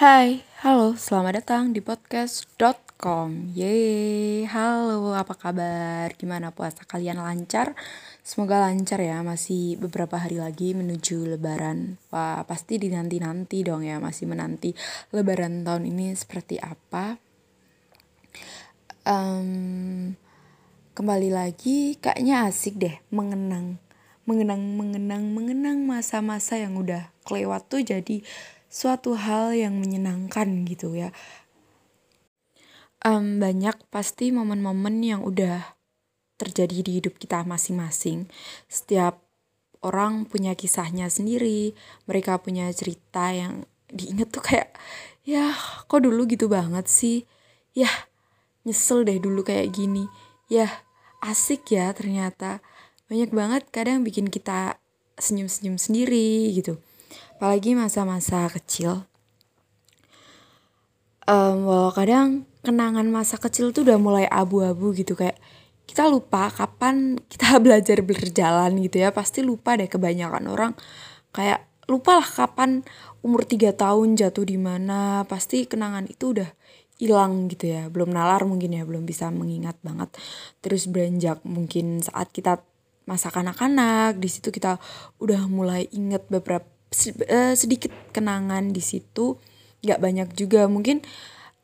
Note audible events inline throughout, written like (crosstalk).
Hai, halo, selamat datang di podcast.com Yeay, halo, apa kabar? Gimana puasa kalian lancar? Semoga lancar ya, masih beberapa hari lagi menuju lebaran Wah, pasti dinanti-nanti dong ya, masih menanti lebaran tahun ini seperti apa um, Kembali lagi, kayaknya asik deh mengenang Mengenang, mengenang, mengenang masa-masa yang udah kelewat tuh jadi suatu hal yang menyenangkan gitu ya. Um, banyak pasti momen-momen yang udah terjadi di hidup kita masing-masing. Setiap orang punya kisahnya sendiri, mereka punya cerita yang diinget tuh kayak, ya kok dulu gitu banget sih, ya nyesel deh dulu kayak gini, ya asik ya ternyata. Banyak banget kadang bikin kita senyum-senyum sendiri gitu apalagi masa-masa kecil. Um, walau kadang kenangan masa kecil tuh udah mulai abu-abu gitu kayak kita lupa kapan (laughs) kita belajar berjalan gitu ya. Pasti lupa deh kebanyakan orang. Kayak lupa lah kapan umur 3 tahun jatuh di mana. Pasti kenangan itu udah hilang gitu ya. Belum nalar mungkin ya belum bisa mengingat banget. Terus beranjak mungkin saat kita masa kanak-kanak di situ kita udah mulai inget beberapa sedikit kenangan di situ nggak banyak juga. Mungkin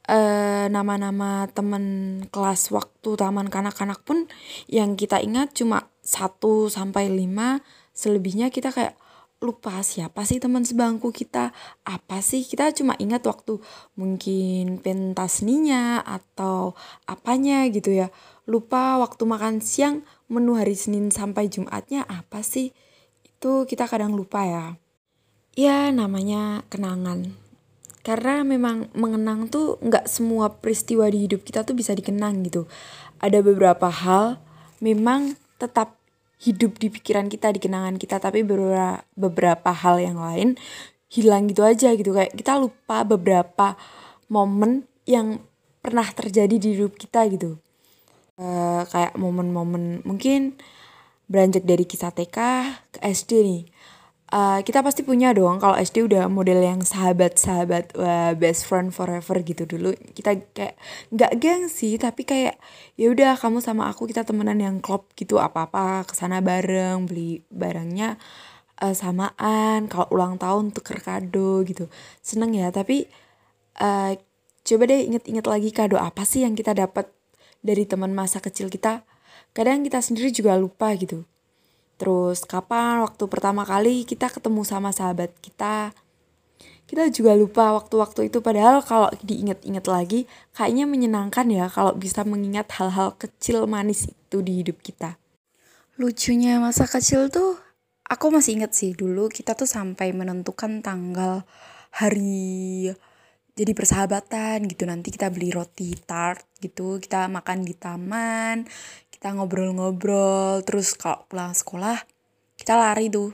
uh, nama-nama teman kelas waktu taman kanak-kanak pun yang kita ingat cuma satu sampai lima. Selebihnya kita kayak lupa siapa sih teman sebangku kita apa sih? Kita cuma ingat waktu mungkin pentas seninya atau apanya gitu ya. Lupa waktu makan siang menu hari Senin sampai Jumatnya apa sih? Itu kita kadang lupa ya ya namanya kenangan. Karena memang mengenang tuh nggak semua peristiwa di hidup kita tuh bisa dikenang gitu. Ada beberapa hal memang tetap hidup di pikiran kita di kenangan kita tapi beberapa beberapa hal yang lain hilang gitu aja gitu. Kayak kita lupa beberapa momen yang pernah terjadi di hidup kita gitu. Uh, kayak momen-momen mungkin beranjak dari kisah TK ke SD nih uh, kita pasti punya dong kalau SD udah model yang sahabat-sahabat uh, best friend forever gitu dulu kita kayak nggak geng sih tapi kayak ya udah kamu sama aku kita temenan yang klop gitu apa apa ke sana bareng beli barangnya uh, samaan kalau ulang tahun tuker kado gitu. Seneng ya tapi uh, coba deh inget-inget lagi kado apa sih yang kita dapat dari teman masa kecil kita. Kadang kita sendiri juga lupa gitu Terus kapan waktu pertama kali kita ketemu sama sahabat kita. Kita juga lupa waktu-waktu itu padahal kalau diinget-inget lagi kayaknya menyenangkan ya kalau bisa mengingat hal-hal kecil manis itu di hidup kita. Lucunya masa kecil tuh aku masih inget sih dulu kita tuh sampai menentukan tanggal hari jadi persahabatan gitu nanti kita beli roti tart gitu kita makan di taman kita ngobrol-ngobrol terus kalau pulang sekolah kita lari tuh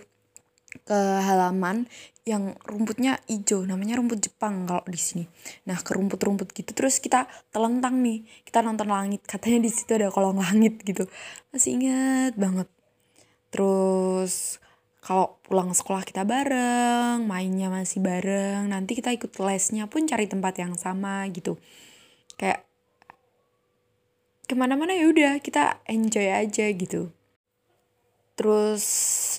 ke halaman yang rumputnya hijau namanya rumput Jepang kalau di sini. Nah ke rumput-rumput gitu terus kita telentang nih kita nonton langit katanya di situ ada kolong langit gitu. Masih inget banget. Terus kalau pulang sekolah kita bareng mainnya masih bareng nanti kita ikut lesnya pun cari tempat yang sama gitu. Kayak ke mana-mana ya udah kita enjoy aja gitu. Terus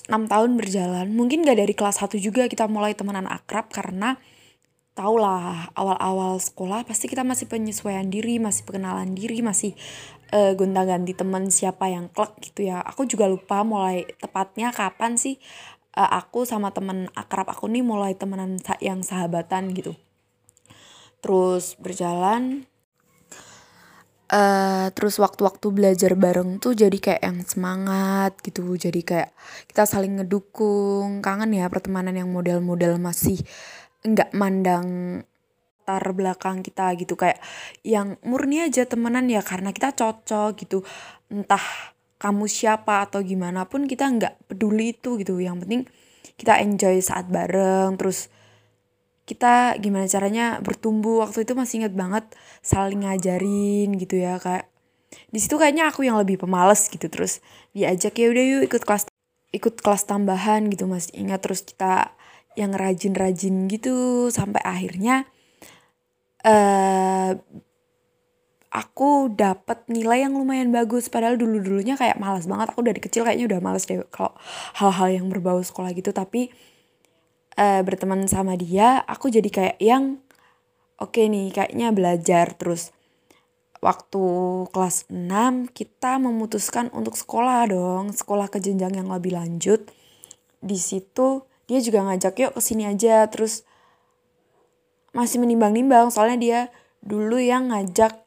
6 tahun berjalan mungkin gak dari kelas 1 juga kita mulai temenan akrab karena tau lah awal-awal sekolah pasti kita masih penyesuaian diri masih pengenalan diri masih uh, gonta-ganti teman siapa yang klek gitu ya. Aku juga lupa mulai tepatnya kapan sih uh, aku sama temen akrab aku nih mulai temenan yang sahabatan gitu. Terus berjalan uh, terus waktu-waktu belajar bareng tuh jadi kayak yang semangat gitu jadi kayak kita saling ngedukung. Kangen ya pertemanan yang model-model masih nggak mandang latar belakang kita gitu. Kayak yang murni aja temenan ya karena kita cocok gitu. Entah kamu siapa atau gimana pun kita nggak peduli itu gitu. Yang penting kita enjoy saat bareng terus kita gimana caranya bertumbuh. Waktu itu masih inget banget saling ngajarin gitu ya kayak di situ kayaknya aku yang lebih pemalas gitu. Terus diajak ya udah yuk ikut kelas ikut kelas tambahan gitu masih ingat terus kita yang rajin-rajin gitu sampai akhirnya uh, aku dapat nilai yang lumayan bagus. Padahal dulu dulunya kayak malas banget. Aku dari kecil kayaknya udah malas deh kalau hal-hal yang berbau sekolah gitu. Tapi uh, berteman sama dia aku jadi kayak yang oke okay nih kayaknya belajar. Terus waktu kelas 6 kita memutuskan untuk sekolah dong sekolah ke jenjang yang lebih lanjut. Di situ dia juga ngajak yuk ke sini aja. Terus masih menimbang-nimbang soalnya dia dulu yang ngajak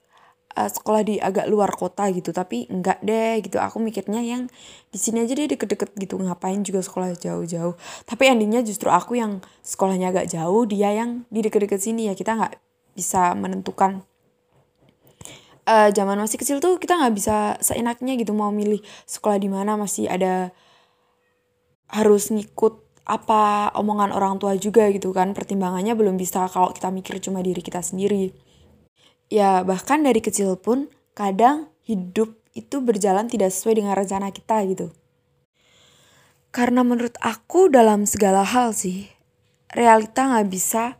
uh, sekolah di agak luar kota gitu tapi enggak deh gitu. Aku mikirnya yang di sini aja dia deket-deket gitu. Ngapain juga sekolah jauh-jauh? Tapi endingnya justru aku yang sekolahnya agak jauh dia yang di deket-deket sini ya. Kita nggak bisa menentukan. Uh, zaman masih kecil tuh kita nggak bisa seenaknya gitu mau milih sekolah di mana. Masih ada harus ngikut apa omongan orang tua juga gitu kan. Pertimbangannya belum bisa kalau kita mikir cuma diri kita sendiri Ya, bahkan dari kecil pun kadang hidup itu berjalan tidak sesuai dengan rencana kita gitu. Karena menurut aku dalam segala hal sih, realita nggak bisa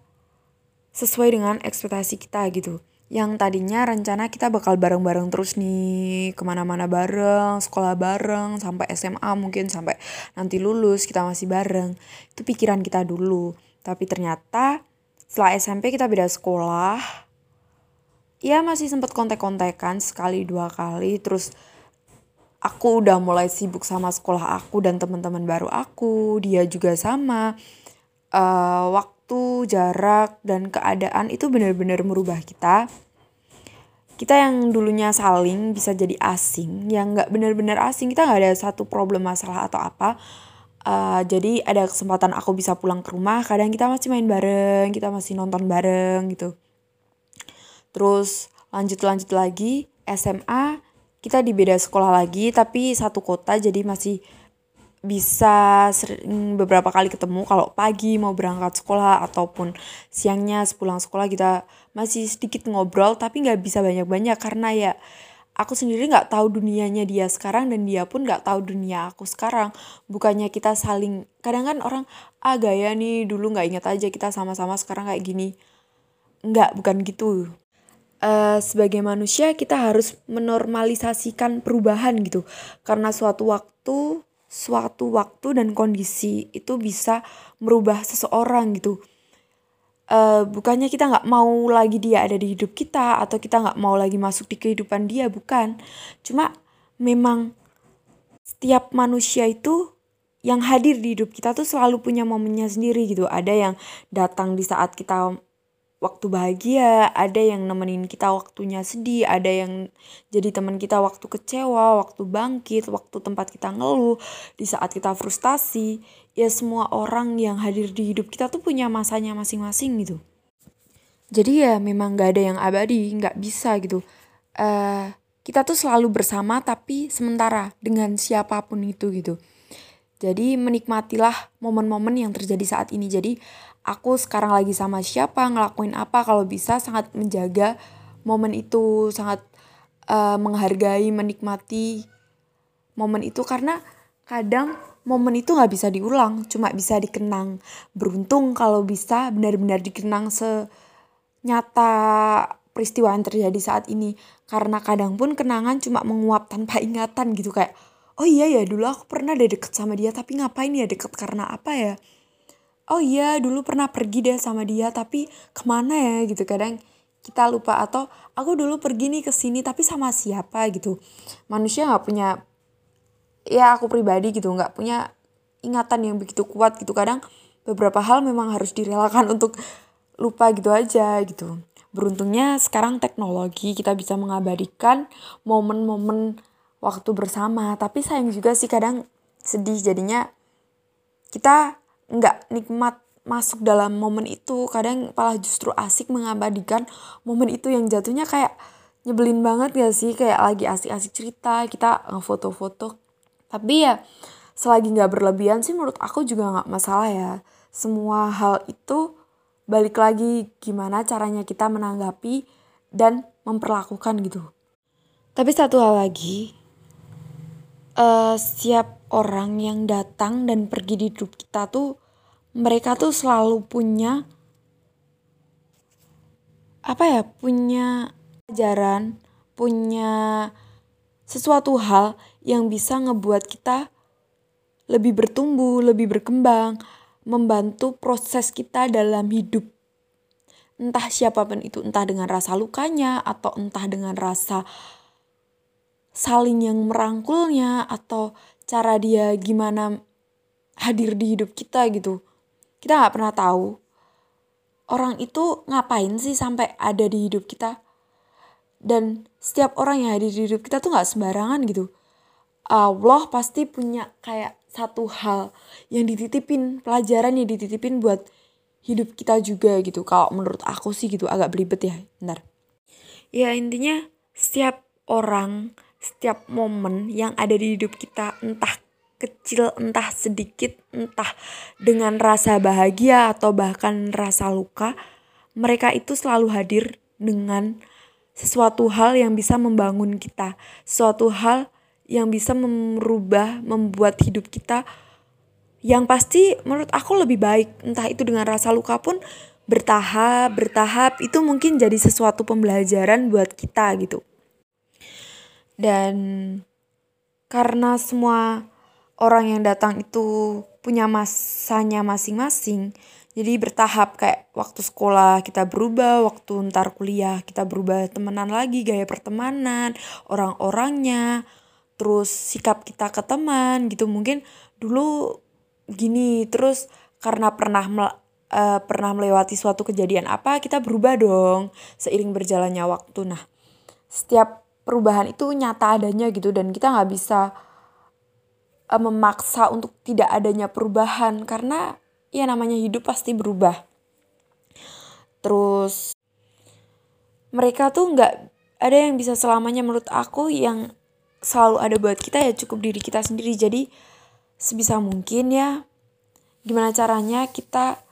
sesuai dengan ekspektasi kita gitu. Yang tadinya rencana kita bakal bareng-bareng terus nih, ke mana-mana bareng, sekolah bareng, sampai SMA mungkin sampai nanti lulus kita masih bareng. Itu pikiran kita dulu. Tapi ternyata setelah SMP kita beda sekolah, ya masih sempat kontek-kontekan sekali dua kali. Terus aku udah mulai sibuk sama sekolah aku dan teman-teman baru aku. Dia juga sama. Uh, waktu jarak dan keadaan itu benar-benar merubah kita. Kita yang dulunya saling bisa jadi asing. Yang nggak benar-benar asing kita nggak ada satu problem masalah atau apa. Uh, jadi ada kesempatan aku bisa pulang ke rumah. Kadang kita masih main bareng kita masih nonton bareng gitu Terus lanjut-lanjut lagi SMA kita di beda sekolah lagi tapi satu kota jadi masih bisa sering beberapa kali ketemu. Kalau pagi mau berangkat sekolah ataupun siangnya sepulang sekolah kita masih sedikit ngobrol tapi nggak bisa banyak-banyak. Karena ya aku sendiri nggak tahu dunianya dia sekarang dan dia pun nggak tahu dunia aku sekarang. Bukannya kita saling kadang kan orang ah gaya nih dulu nggak ingat aja kita sama-sama sekarang kayak gini. Nggak bukan gitu uh, sebagai manusia kita harus menormalisasikan perubahan gitu. Karena suatu waktu suatu waktu dan kondisi itu bisa merubah seseorang gitu. Uh, bukannya kita nggak mau lagi dia ada di hidup kita atau kita nggak mau lagi masuk di kehidupan dia bukan. Cuma memang setiap manusia itu yang hadir di hidup kita tuh selalu punya momennya sendiri gitu. Ada yang datang di saat kita waktu bahagia, ada yang nemenin kita waktunya sedih, ada yang jadi teman kita waktu kecewa, waktu bangkit, waktu tempat kita ngeluh, di saat kita frustasi. Ya semua orang yang hadir di hidup kita tuh punya masanya masing-masing gitu. Jadi ya memang gak ada yang abadi, gak bisa gitu. Uh, kita tuh selalu bersama tapi sementara dengan siapa pun itu gitu. Jadi menikmatilah momen-momen yang terjadi saat ini. Jadi aku sekarang lagi sama siapa, ngelakuin apa, kalau bisa sangat menjaga momen itu, sangat uh, menghargai, menikmati momen itu karena kadang momen itu nggak bisa diulang, cuma bisa dikenang. Beruntung kalau bisa benar-benar dikenang senyata peristiwa yang terjadi saat ini. Karena kadang pun kenangan cuma menguap tanpa ingatan gitu kayak, oh iya ya dulu aku pernah deh deket sama dia tapi ngapain ya deket karena apa ya oh iya dulu pernah pergi deh sama dia tapi ke mana ya? Gitu kadang kita lupa atau aku dulu pergi nih ke sini tapi sama siapa? Gitu. Manusia nggak punya ya aku pribadi gitu nggak punya ingatan yang begitu kuat gitu. Kadang beberapa hal memang harus direlakan (laughs) untuk lupa gitu aja gitu. Beruntungnya sekarang teknologi kita bisa mengabadikan momen-momen waktu bersama. Tapi sayang juga sih kadang sedih jadinya kita nggak nikmat masuk dalam momen itu. Kadang malah justru asik mengabadikan momen itu yang jatuhnya kayak nyebelin banget gak sih? Kayak lagi asik-asik cerita kita foto-foto tapi ya selagi nggak berlebihan sih menurut aku juga nggak masalah ya. Semua hal itu balik lagi gimana caranya kita menanggapi dan memperlakukan gitu. Tapi satu hal lagi uh, setiap orang yang datang dan pergi di hidup kita tuh mereka tuh selalu punya apa ya punya ajaran punya sesuatu hal yang bisa ngebuat kita lebih bertumbuh, lebih berkembang, membantu proses kita dalam hidup. Entah siapa pun itu, entah dengan rasa lukanya atau entah dengan rasa saling yang merangkulnya atau cara dia gimana hadir di hidup kita gitu. Kita nggak pernah tahu orang itu ngapain sih sampai ada di hidup kita. Dan setiap orang yang hadir di hidup kita tuh nggak sembarangan gitu. Allah pasti punya kayak satu hal yang dititipin, pelajaran yang dititipin buat hidup kita juga gitu. Kalau menurut aku sih gitu agak belibet ya. Bentar. Ya intinya setiap orang, setiap momen yang ada di hidup kita entah kecil, entah sedikit, entah dengan rasa bahagia atau bahkan rasa luka, mereka itu selalu hadir dengan sesuatu hal yang bisa membangun kita, suatu hal yang bisa merubah, membuat hidup kita yang pasti menurut aku lebih baik. Entah itu dengan rasa luka pun bertahap, bertahap itu mungkin jadi sesuatu pembelajaran buat kita gitu. Dan karena semua orang yang datang itu punya masanya masing-masing, jadi bertahap kayak waktu sekolah kita berubah, waktu ntar kuliah kita berubah temenan lagi, gaya pertemanan, orang-orangnya, terus sikap kita ke teman gitu. Mungkin dulu gini, terus karena pernah uh, pernah melewati suatu kejadian apa, kita berubah dong seiring berjalannya waktu. Nah, setiap perubahan itu nyata adanya gitu. Dan kita nggak bisa uh, memaksa untuk tidak adanya perubahan. Karena ya namanya hidup pasti berubah. Terus mereka tuh nggak ada yang bisa selamanya menurut aku yang selalu ada buat kita ya cukup diri kita sendiri. Jadi sebisa mungkin ya gimana caranya kita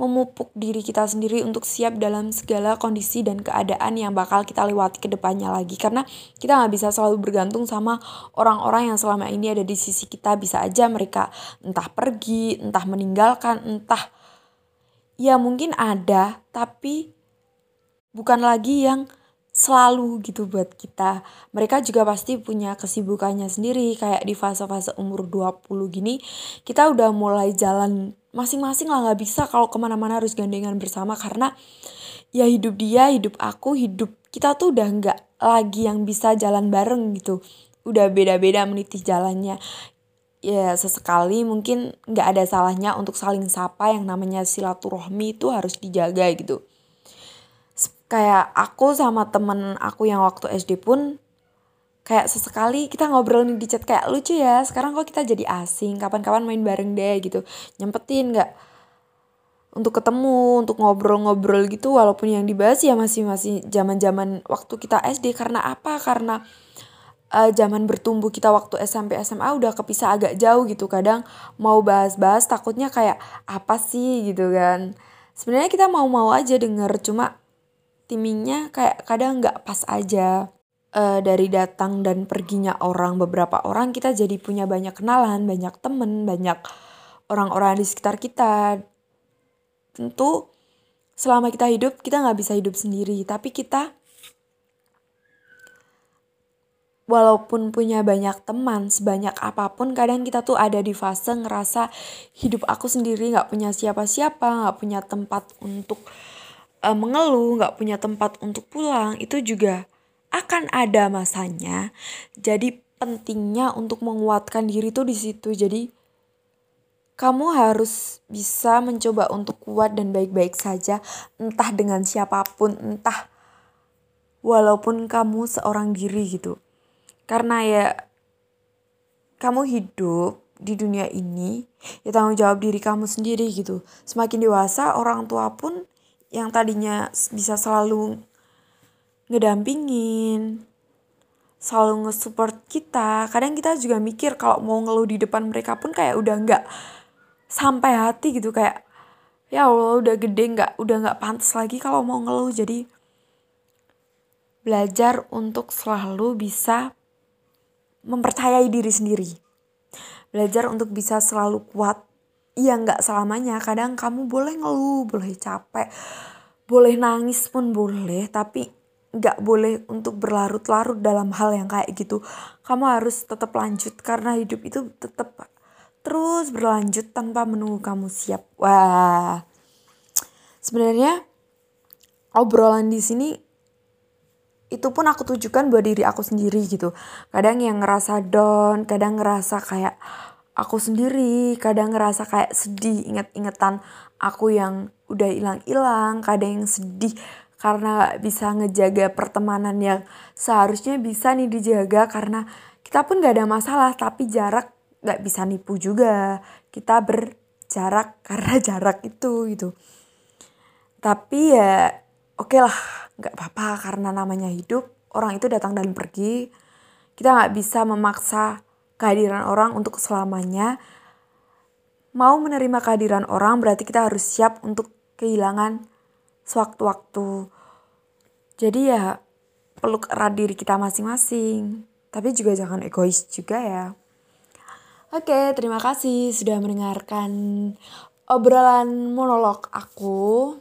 memupuk diri kita sendiri untuk siap dalam segala kondisi dan keadaan yang bakal kita lewati ke depannya lagi. Karena kita nggak bisa selalu bergantung sama orang-orang yang selama ini ada di sisi kita. Bisa aja mereka entah pergi, entah meninggalkan, entah ya mungkin ada, tapi bukan lagi yang selalu gitu buat kita. Mereka juga pasti punya kesibukannya sendiri kayak di fase-fase umur 20 gini kita udah mulai jalan masing-masing lah nggak bisa kalau ke mana-mana harus gandengan bersama karena ya hidup dia hidup aku hidup kita tuh udah nggak lagi yang bisa jalan bareng gitu. Udah beda-beda meniti jalannya. Ya sesekali mungkin nggak ada salahnya untuk saling sapa yang namanya silaturahmi itu harus dijaga gitu kayak aku sama temen aku yang waktu SD pun kayak sesekali kita ngobrol nih di chat kayak lucu ya sekarang kok kita jadi asing kapan-kapan main bareng deh gitu. Nyempetin nggak untuk ketemu untuk ngobrol-ngobrol gitu walaupun yang dibahas ya masih masih zaman-zaman waktu kita SD karena apa? Karena uh, zaman bertumbuh kita waktu SMP SMA udah kepisah agak jauh gitu. Kadang mau bahas-bahas takutnya kayak apa sih? gitu kan. Sebenarnya kita mau-mau aja denger cuma timingnya kayak kadang nggak pas aja. Uh, dari datang dan perginya orang beberapa orang kita jadi punya banyak kenalan banyak temen banyak orang-orang di sekitar kita. Tentu selama kita hidup kita nggak bisa hidup sendiri. Tapi kita walaupun punya banyak teman sebanyak apa pun kadang kita tuh ada di fase ngerasa hidup aku sendiri nggak punya siapa-siapa nggak punya tempat untuk uh, mengeluh nggak punya tempat untuk pulang itu juga akan ada masanya. Jadi pentingnya untuk menguatkan diri tuh di situ. Jadi kamu harus bisa mencoba untuk kuat dan baik-baik saja entah dengan siapa pun, entah walaupun kamu seorang diri gitu. Karena ya kamu hidup di dunia ini ya tanggung jawab diri kamu sendiri gitu. Semakin dewasa orang tua pun yang tadinya bisa selalu ngedampingin, selalu nge-support kita. Kadang kita juga mikir kalau mau ngeluh di depan mereka pun kayak udah nggak sampai hati gitu kayak ya Allah udah gede nggak udah nggak pantas lagi kalau mau ngeluh jadi belajar untuk selalu bisa mempercayai diri sendiri belajar untuk bisa selalu kuat iya nggak selamanya. Kadang kamu boleh ngeluh boleh capek boleh nangis pun boleh tapi nggak boleh untuk berlarut-larut dalam hal yang kayak gitu. Kamu harus tetap lanjut karena hidup itu tetap terus berlanjut tanpa menunggu kamu siap. Wah. Sebenarnya obrolan di sini itu pun aku tujukan buat diri aku sendiri gitu. Kadang yang ngerasa down kadang ngerasa kayak aku sendiri kadang ngerasa kayak sedih inget-ingetan aku yang udah hilang-hilang kadang yang sedih karena gak bisa ngejaga pertemanan yang seharusnya bisa nih dijaga karena kita pun gak ada masalah tapi jarak gak bisa nipu juga. Kita berjarak (laughs) karena jarak itu gitu. Tapi ya oke okay lah nggak apa-apa karena namanya hidup orang itu datang dan pergi. Kita nggak bisa memaksa kehadiran orang untuk selamanya. Mau menerima kehadiran orang berarti kita harus siap untuk kehilangan sewaktu-waktu. Jadi ya peluk erat diri kita masing-masing. Tapi juga jangan egois juga ya. Oke, terima kasih sudah mendengarkan obrolan monolog aku.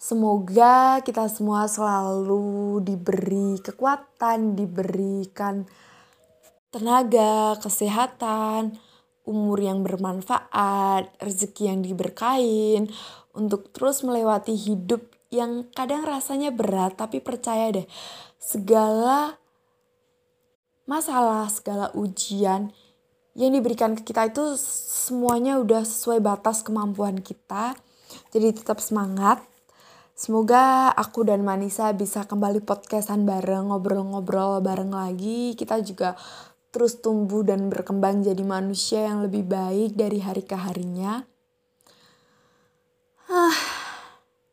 Semoga kita semua selalu diberi kekuatan, diberikan tenaga, kesehatan, umur yang bermanfaat, rezeki yang diberkain untuk terus melewati hidup yang kadang rasanya berat, tapi percaya deh, segala masalah, segala ujian yang diberikan ke kita itu semuanya udah sesuai batas kemampuan kita. Jadi tetap semangat, Semoga aku dan Manisa bisa kembali podcastan bareng, ngobrol-ngobrol bareng lagi. Kita juga terus tumbuh dan berkembang jadi manusia yang lebih baik dari hari ke harinya. Ah,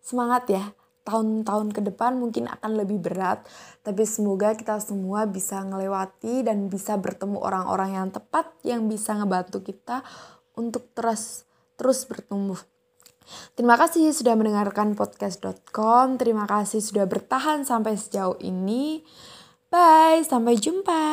semangat ya. Tahun-tahun ke depan mungkin akan lebih berat, tapi semoga kita semua bisa ngelewati dan bisa bertemu orang-orang yang tepat yang bisa ngebantu kita untuk terus terus bertumbuh. Terima kasih sudah mendengarkan podcast.com. Terima kasih sudah bertahan sampai sejauh ini. Bye, sampai jumpa.